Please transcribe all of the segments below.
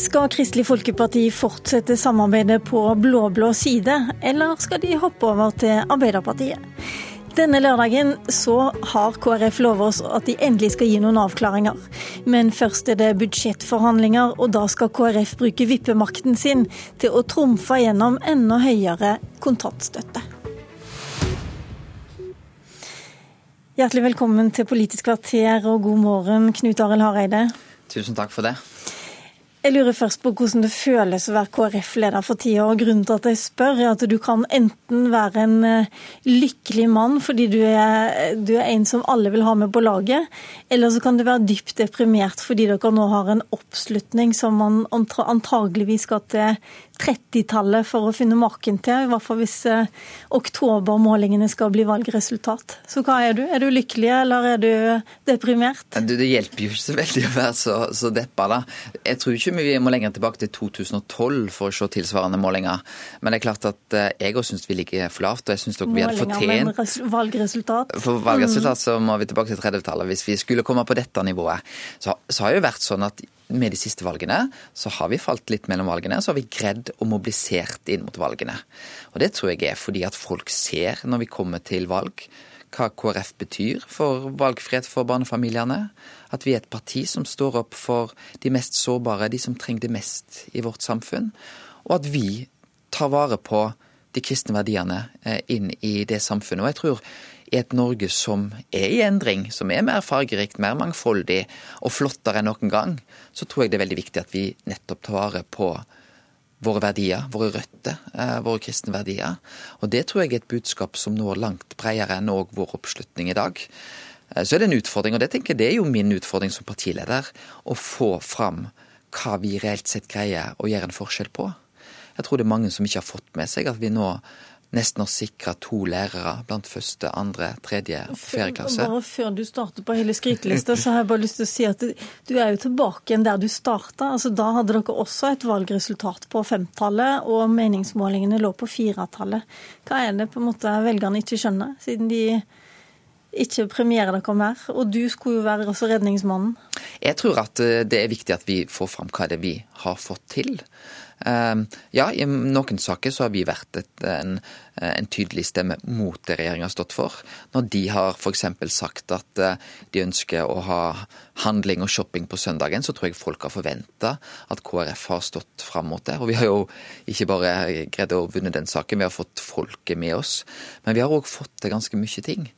Skal Kristelig Folkeparti fortsette samarbeidet på blå-blå side, eller skal de hoppe over til Arbeiderpartiet? Denne lørdagen så har KrF lovet oss at de endelig skal gi noen avklaringer. Men først er det budsjettforhandlinger, og da skal KrF bruke vippemakten sin til å trumfe gjennom enda høyere kontantstøtte. Hjertelig velkommen til Politisk kvarter og god morgen, Knut Arild Hareide. Tusen takk for det. Jeg lurer først på hvordan det føles å være KrF-leder for tida. og Grunnen til at jeg spør, er at du kan enten være en eh, lykkelig mann fordi du er, du er en som alle vil ha med på laget, eller så kan du være dypt deprimert fordi dere nå har en oppslutning som man antageligvis skal til 30-tallet for å finne maken til, i hvert fall hvis eh, oktobermålingene skal bli valgresultat. Så hva er du? Er du lykkelig, eller er du deprimert? Du, det hjelper jo ikke så veldig å være så, så deppa, da. Jeg tror ikke vi må lenger tilbake til 2012 for å se tilsvarende målinger. Men det er klart at eh, jeg òg syns vi ligger for lavt, og jeg syns vi hadde fortjent Men valgresultat? For valgresultat mm. så må vi tilbake til 30-tallet. Hvis vi skulle komme på dette nivået, så, så har det jo vært sånn at med de siste valgene så har vi falt litt mellom valgene. Så har vi greid å mobilisert inn mot valgene. Og det tror jeg er fordi at folk ser når vi kommer til valg hva KrF betyr for valgfrihet for barnefamiliene. At vi er et parti som står opp for de mest sårbare, de som trenger det mest i vårt samfunn. Og at vi tar vare på de kristne verdiene eh, inn i det samfunnet. Og jeg tror i et Norge som er i endring, som er mer fargerikt, mer mangfoldig og flottere enn noen gang, så tror jeg det er veldig viktig at vi nettopp tar vare på våre verdier, våre røtter, eh, våre kristne verdier. Og det tror jeg er et budskap som når langt bredere enn òg vår oppslutning i dag. Eh, så er det en utfordring, og det tenker jeg det er jo min utfordring som partileder, å få fram hva vi reelt sett greier å gjøre en forskjell på. Jeg tror det er mange som ikke har fått med seg at vi nå nesten å sikre to lærere blant første, andre, tredje og fjerde klasse. Bare før du starter på hele skrytelista, så har jeg bare lyst til å si at du er jo tilbake igjen der du starta. Altså, da hadde dere også et valgresultat på femtallet, og meningsmålingene lå på firetallet. Hva er det på en måte velgerne ikke skjønner, siden de ikke premierer dere mer? Og du skulle jo være også redningsmannen. Jeg tror at eh, det er viktig at vi får fram hva det er vi har fått til. Ehm, ja, i noen saker så har vi vært et, en, en, tydelig stemme mot det regjeringa har stått for. Når de har f.eks. sagt at eh, de ønsker å ha handling og shopping på søndagen, så tror jeg folk har forventa at KrF har stått fram mot det. Og vi har jo ikke bare greid å vunne den saken, vi har fått folket med oss. Men vi har òg fått til ganske mye ting.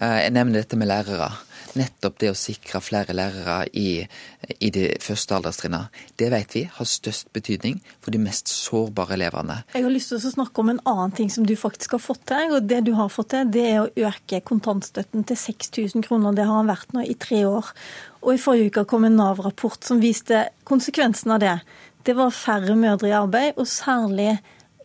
Eh, jeg nevner dette med lærere nettopp det å sikre flere lærere i, i de første alderstrinnene, det vet vi har størst betydning for de mest sårbare elevene. Jeg har lyst til å snakke om en annen ting som du faktisk har fått til. og Det du har fått til, det er å øke kontantstøtten til 6000 kroner. Det har han vært nå i tre år. Og i forrige uke kom en Nav-rapport som viste konsekvensen av det. Det var færre mødre i arbeid, og særlig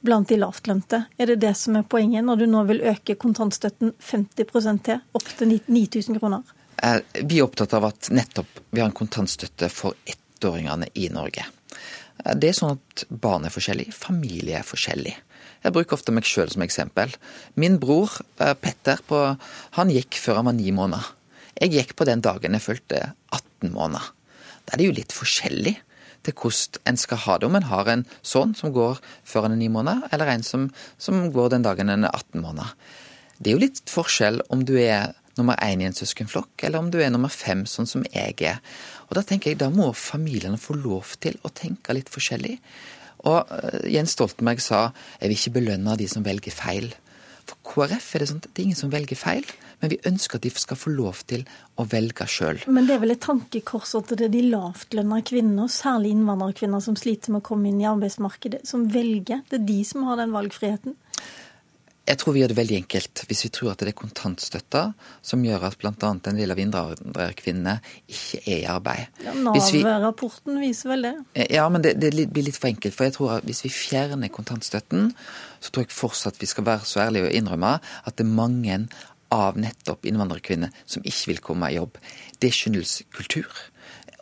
blant de lavtlønte. Er det det som er poenget, når du nå vil øke kontantstøtten 50 til, opp til 9000 kroner? Vi er opptatt av at nettopp vi har en kontantstøtte for ettåringene i Norge. Det er sånn at barn er forskjellig, familie er forskjellig. Jeg bruker ofte meg sjøl som eksempel. Min bror eh, Petter på, han gikk før han var ni måneder. Jeg gikk på den dagen jeg fulgte 18 måneder. Da er det jo litt forskjellig til hvordan en skal ha det. Om en har en sønn som går før han er ni måneder, eller en som, som går den dagen en er 18 måneder. Det er jo litt forskjell om du er nummer én i en søskenflokk, eller om du er nummer fem, sånn som jeg er. Og Da tenker jeg, da må familiene få lov til å tenke litt forskjellig. Og uh, Jens Stoltenberg sa jeg vil ikke belønne de som velger feil. For KrF er det sånn at det er ingen som velger feil, men vi ønsker at de skal få lov til å velge sjøl. Men det er vel et tankekors at det er de lavtlønna kvinnene, særlig innvandrerkvinner, som sliter med å komme inn i arbeidsmarkedet, som velger. Det er de som har den valgfriheten. Jeg tror vi gjør det veldig enkelt hvis vi tror at det er kontantstøtta som gjør at bl.a. en del av innvandrerkvinnene ikke er i arbeid. Ja, Nav-rapporten viser vel det? Eh, ja, men det, det, blir litt for enkelt. For jeg tror at hvis vi fjerner kontantstøtten, så tror jeg fortsatt vi skal være så ærlige og innrømme at det er mange av nettopp innvandrerkvinner som ikke vil komme i jobb. Det skyldes kultur.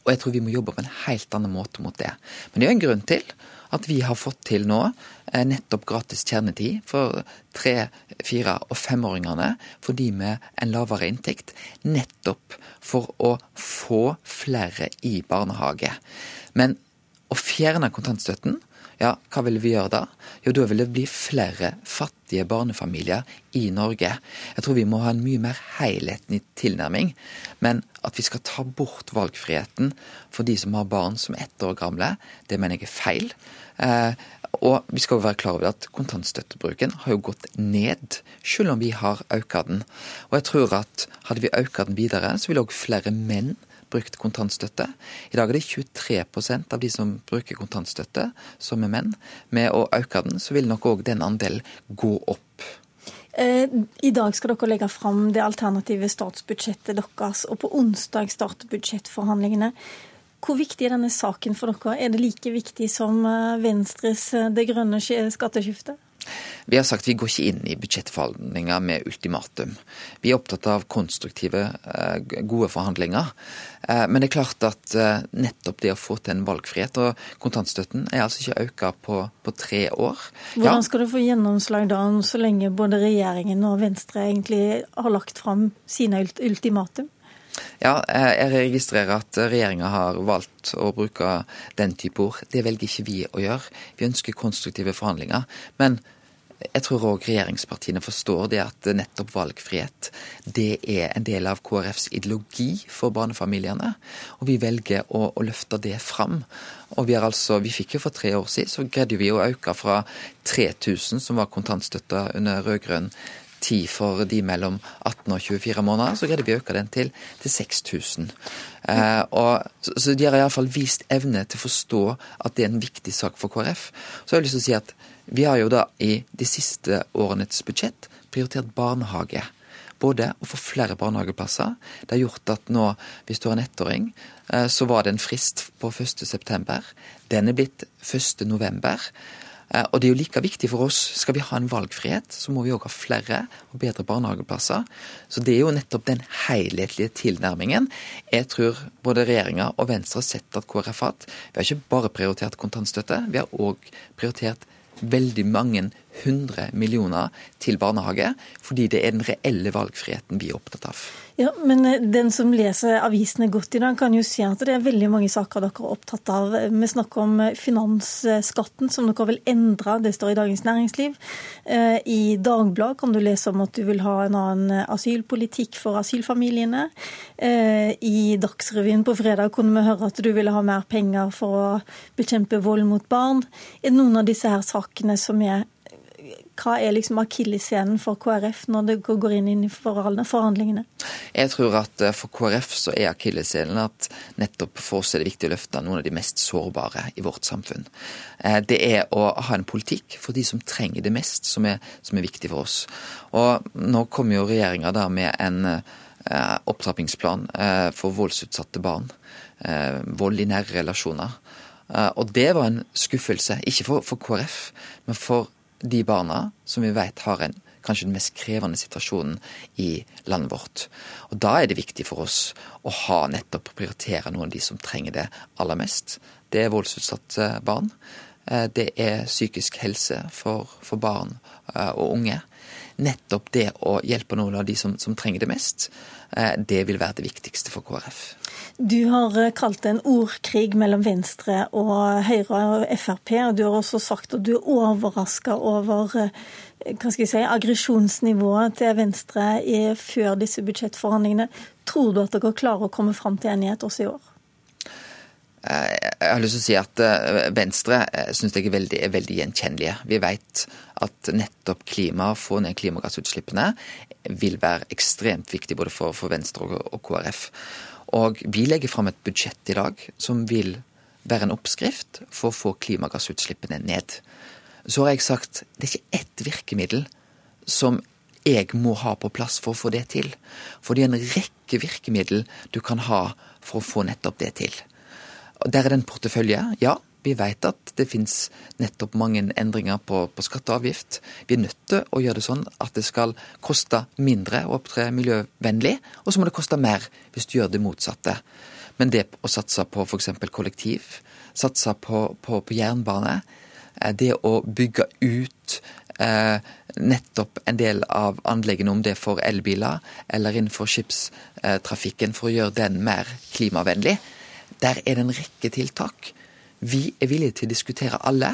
Og jeg tror vi må jobbe på en helt annen måte mot det. Men det er jo en grunn til at vi har fått til nå nettopp gratis kjernetid for tre-, fire- og femåringene for de med en lavere inntekt. Nettopp for å få flere i barnehage. Men Å fjerne kontantstøtten, ja, hva vil vi gjøre da? Jo, da vil det bli flere fattige barnefamilier i Norge. Jeg tror vi må ha en mye mer helhetlig tilnærming. Men at vi skal ta bort valgfriheten for de som har barn som er ett år gamle, det mener jeg er feil. Eh, og vi skal jo være klar over at kontantstøttebruken har jo gått ned, selv om vi har økt den. Og jeg tror at hadde vi økt den videre, så ville òg flere menn brukt kontantstøtte. I dag er det 23% av de som bruker kontantstøtte, som er menn. Med å øke den, så vil nok òg den andelen gå opp. Eh, I dag skal dere legge fram det alternative statsbudsjettet deres, og på onsdag starter budsjettforhandlingene. Hvor viktig er denne saken for dere? Er det like viktig som eh, Venstres eh, Det grønne skatteskiftet? Vi har sagt vi går ikke inn i budsjettforhandlinger med ultimatum. Vi er opptatt av konstruktive, eh, gode forhandlinger. Men det er klart at nettopp det å få til en valgfrihet, og kontantstøtten er altså ikke økt på, på, tre år. Hvordan skal du få gjennomslag da, så lenge både regjeringen og Venstre egentlig har lagt fram sine ultimatum? Ja, jeg registrerer at regjeringa har valgt å bruke den type ord. Det velger ikke vi å gjøre. Vi ønsker konstruktive forhandlinger. Men jeg tror òg regjeringspartiene forstår det at nettopp valgfrihet det er en del av KrFs ideologi for barnefamiliene. Og vi velger å, å løfte det fram. Og vi, altså, vi fikk jo for tre år siden, så greide vi å øke fra 3000, som var kontantstøtta under rød-grønn tid for de mellom 18 og 24 måneder, så greide vi å øke den til, til 6000. Eh, og, så, så de har iallfall vist evne til å forstå at det er en viktig sak for KrF. Så har jeg lyst til å si at vi har jo da i de siste årenes budsjett prioritert barnehage. Både å få flere barnehageplasser. Det har gjort at nå, hvis du har en ettåring, eh, så var det en frist på 1.9. Den er blitt 1.11. Eh, og det er jo like viktig for oss. Skal vi ha en valgfrihet, så må vi òg ha flere og bedre barnehageplasser. Så det er jo nettopp den helhetlige tilnærmingen jeg tror både regjeringa og Venstre har sett at KrF har hatt. Vi har ikke bare prioritert kontantstøtte, vi har òg prioritert veldig mange hundre millioner til barnehage, fordi det er den reelle valgfriheten vi er opptatt av. Ja, Men eh, den som leser avisene godt i dag, kan jo si at det er veldig mange saker dere er opptatt av. Vi snakker om eh, finansskatten, som dere vil endre. Det står i Dagens Næringsliv. Eh, I Dagbladet kan du lese om at du vil ha en annen asylpolitikk for asylfamiliene. I Dagsrevyen på fredag kunne vi høre at du ville ha mer penger for å bekjempe vold mot barn. Er det noen av disse her sakene som er hva er liksom akilleshælen for KrF når det går inn i forhandlingene? Jeg tror at eh, for KrF så er akilleshælen at nettopp for oss er det viktig å løfte noen av de mest sårbare i vårt samfunn. Eh, det er å ha en politikk for de som trenger det mest, som er, som er viktig for oss. Og nå kommer jo regjeringa da med en eh, opptrappingsplan for voldsutsatte barn. Vold i nære relasjoner. Og det var en skuffelse, ikke for, for KrF, men for de barna som vi vet har en kanskje den mest krevende situasjonen i landet vårt. Og Da er det viktig for oss å ha nettopp prioritere noen av de som trenger det aller mest. Det er voldsutsatte barn. Eh, det er psykisk helse for, for barn eh, og unge. Nettopp det å hjelpe noen av de som, som trenger det mest, eh, det vil være det viktigste for KrF. Du har eh, kalt det en ordkrig mellom Venstre og Høyre og Frp. og Du har også sagt at du er overraska over eh, hva skal jeg si, aggresjonsnivået til Venstre før disse budsjettforhandlingene. Tror du at dere klarer å komme fram til enighet også i år? Eh, jeg har lyst til å si at Venstre syns jeg er veldig, er veldig gjenkjennelige. Vi vet at nettopp klima, å få ned klimagassutslippene, vil være ekstremt viktig både for, for Venstre og, og KrF. Og vi legger fram et budsjett i dag som vil være en oppskrift for å få klimagassutslippene ned. Så har jeg sagt det er ikke ett virkemiddel som jeg må ha på plass for å få det til. For det er en rekke virkemiddel du kan ha for å få nettopp det til. Der er det en portefølje, ja. Vi vet at det finnes nettopp mange endringer på, på skatte og avgift. Vi er nødt til å gjøre det sånn at det skal koste mindre å opptre miljøvennlig, og så må det koste mer hvis du gjør det motsatte. Men det å satse på f.eks. kollektiv, satse på, på, på, jernbane, eh, det å bygge ut eh, nettopp en del av anleggene, om det er for elbiler eller innenfor skipstrafikken, for å gjøre den mer klimavennlig, der er det en rekke tiltak Vi er villige til å diskutere alle.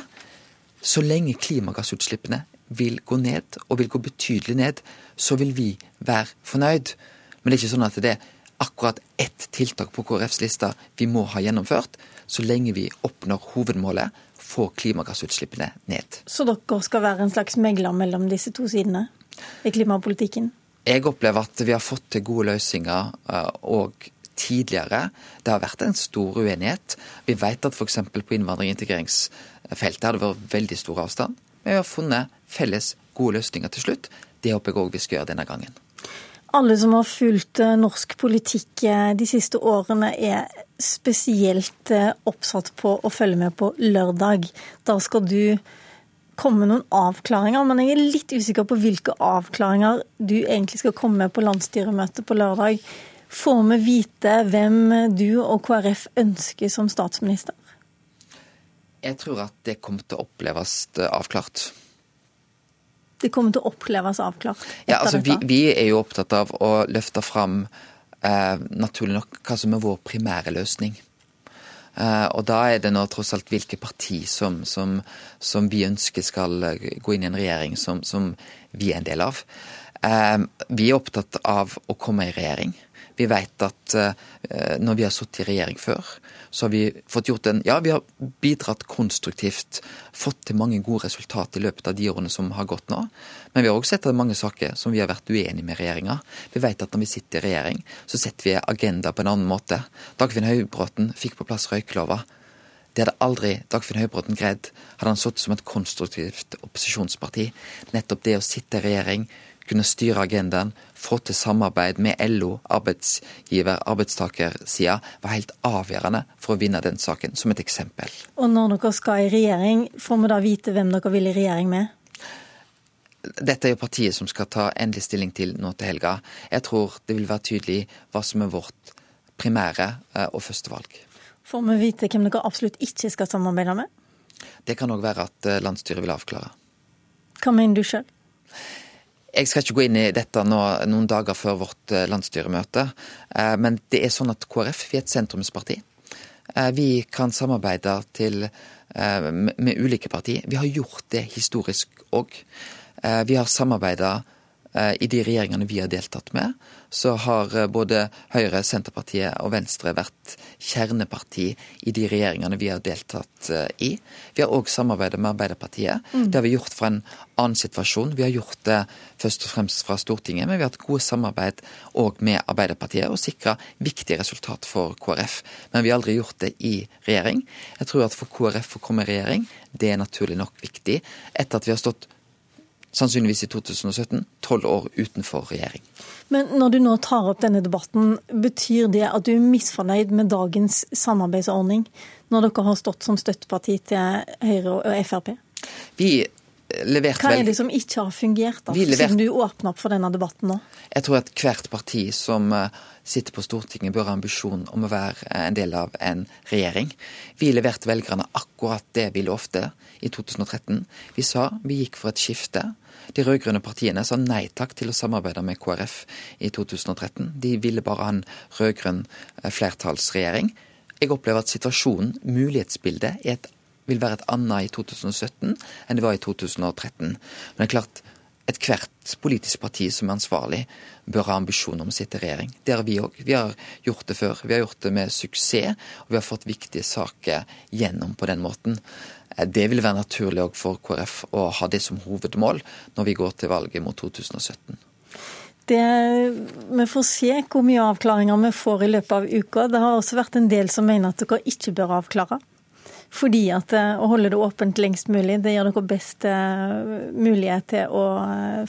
Så lenge klimagassutslippene vil gå ned, og vil gå betydelig ned, så vil vi være fornøyd. Men det er ikke sånn at det er akkurat ett tiltak på KrFs liste vi må ha gjennomført, så lenge vi oppnår hovedmålet, få klimagassutslippene ned. Så dere skal være en slags megler mellom disse to sidene i klimapolitikken? Jeg opplever at vi har fått til gode løsninger og tidligere. Det har vært en stor uenighet. Vi vet at f.eks. på innvandring- og integreringsfeltet har det vært veldig stor avstand. Men vi har funnet felles gode løsninger til slutt. Det håper jeg òg vi skal gjøre denne gangen. Alle som har fulgt eh, norsk politikk eh, de siste årene, er spesielt eh, oppsatt på å følge med på lørdag. Da skal du komme noen avklaringer, men jeg er litt usikker på hvilke avklaringer du egentlig skal komme med på landsstyremøtet på lørdag. Får vi vite hvem du og KrF ønsker som statsminister? Jeg tror at det kommer til å oppleves avklart det kommer til å oppleves avklart? Ja, altså vi, vi, er jo opptatt av å løfte fram eh, naturlig nok hva som er vår primære løsning. Eh, og da er det nå tross alt hvilke parti som, som, som, vi ønsker skal gå inn i en regjering som, som vi er en del av. Eh, vi er opptatt av å komme i regjering. Vi vet at eh, når vi har sittet i regjering før, så har vi fått gjort en Ja, vi har bidratt konstruktivt, fått til mange gode resultat i løpet av de årene som har gått nå. Men vi har også sett at mange saker som vi har vært uenige med regjeringa. Vi vet at når vi sitter i regjering, så setter vi agenda på en annen måte. Dagfinn Høybråten fikk på plass røyklova. Det hadde aldri Dagfinn Høybråten greid hadde han sittet som et konstruktivt opposisjonsparti. Nettopp det å sitte i regjering, kunne styre agendaen, få til samarbeid med LO, arbeidsgiver, arbeidstakersida, var helt avgjørende for å vinne den saken, som et eksempel. Og når dere skal i regjering, får vi da vite hvem dere vil i regjering med? Dette er jo partiet som skal ta endelig stilling til nå til helga. Jeg tror det vil være tydelig hva som er vårt primære eh, og første valg. Får vi vite hvem dere absolutt ikke skal samarbeide med? Det kan òg være at eh, landsstyret vil avklare. Hva mener du sjøl? Jeg skal ikke gå inn i dette nå, noen dager før vårt eh, landsstyremøte, eh, men det er sånn at KrF vi er et sentrumsparti. Eh, vi kan samarbeide til, med ulike partier. Vi har gjort det historisk òg. Vi har samarbeida I de regjeringene vi har deltatt med, så har eh, både Høyre, Senterpartiet og Venstre vært kjerneparti i de regjeringene vi har deltatt eh, i. Vi har òg samarbeidet med Arbeiderpartiet. Mm. Det har vi gjort fra en annen situasjon. Vi har gjort det først og fremst fra Stortinget, men vi har hatt gode samarbeid òg med Arbeiderpartiet og sikra viktige resultat for KrF. Men vi har aldri gjort det i regjering. Jeg tror at for KrF å komme i regjering, det er naturlig nok viktig. Etter at vi har stått sannsynligvis i 2017, tolv år utenfor regjering. Men når du nå tar opp denne debatten, betyr det at du er misfornøyd med dagens samarbeidsordning, når dere har stått som støtteparti til Høyre og Frp? Vi leverte Hva er det som ikke har fungert, da, levert... siden du åpner opp for denne debatten nå? Jeg tror at hvert parti som eh, sitter på Stortinget bør ha ambisjon om å være en del av en regjering. Vi leverte velgerne akkurat det vi lovte i 2013. Vi sa vi gikk for et skifte. De rød-grønne partiene sa nei takk til å samarbeide med KrF i 2013. De ville bare ha en rød-grønn eh, flertallsregjering. Jeg opplever at situasjonen, mulighetsbildet, vil være et annet i 2017 enn det var i 2013. Men det er klart, ethvert politisk parti som er ansvarlig, bør ha ambisjoner om å sitte i regjering. Det har vi òg. Vi har gjort det før. Vi har gjort det med suksess, og vi har fått viktige saker gjennom på den måten. Eh, det vil være naturlig òg for KrF å ha det som hovedmål når vi går til valget mot 2017. Det, vi får se hvor mye avklaringer vi får i løpet av uka. Det har også vært en del som mener at dere ikke bør avklare. Fordi at eh, å holde det åpent lengst mulig, det gir dere best eh, mulighet til å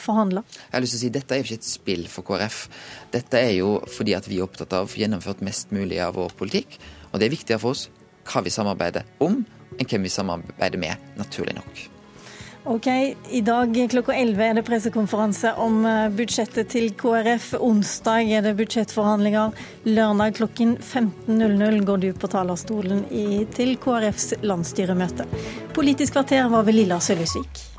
forhandle. Jeg har lyst til å si Dette er jo ikke et spill for KrF. Dette er jo fordi at vi er opptatt av å få gjennomført mest mulig av vår politikk. Og det er viktigere for oss hva vi samarbeider om, enn hvem vi samarbeider med, naturlig nok. Ok, I dag klokka 11 er det pressekonferanse om eh, budsjettet til KrF. Onsdag er det budsjettforhandlinger. Lørdag klokken 15.00 går du på talerstolen i, til KrFs landsstyremøte. Politisk kvarter var ved Lilla Sølhusvik.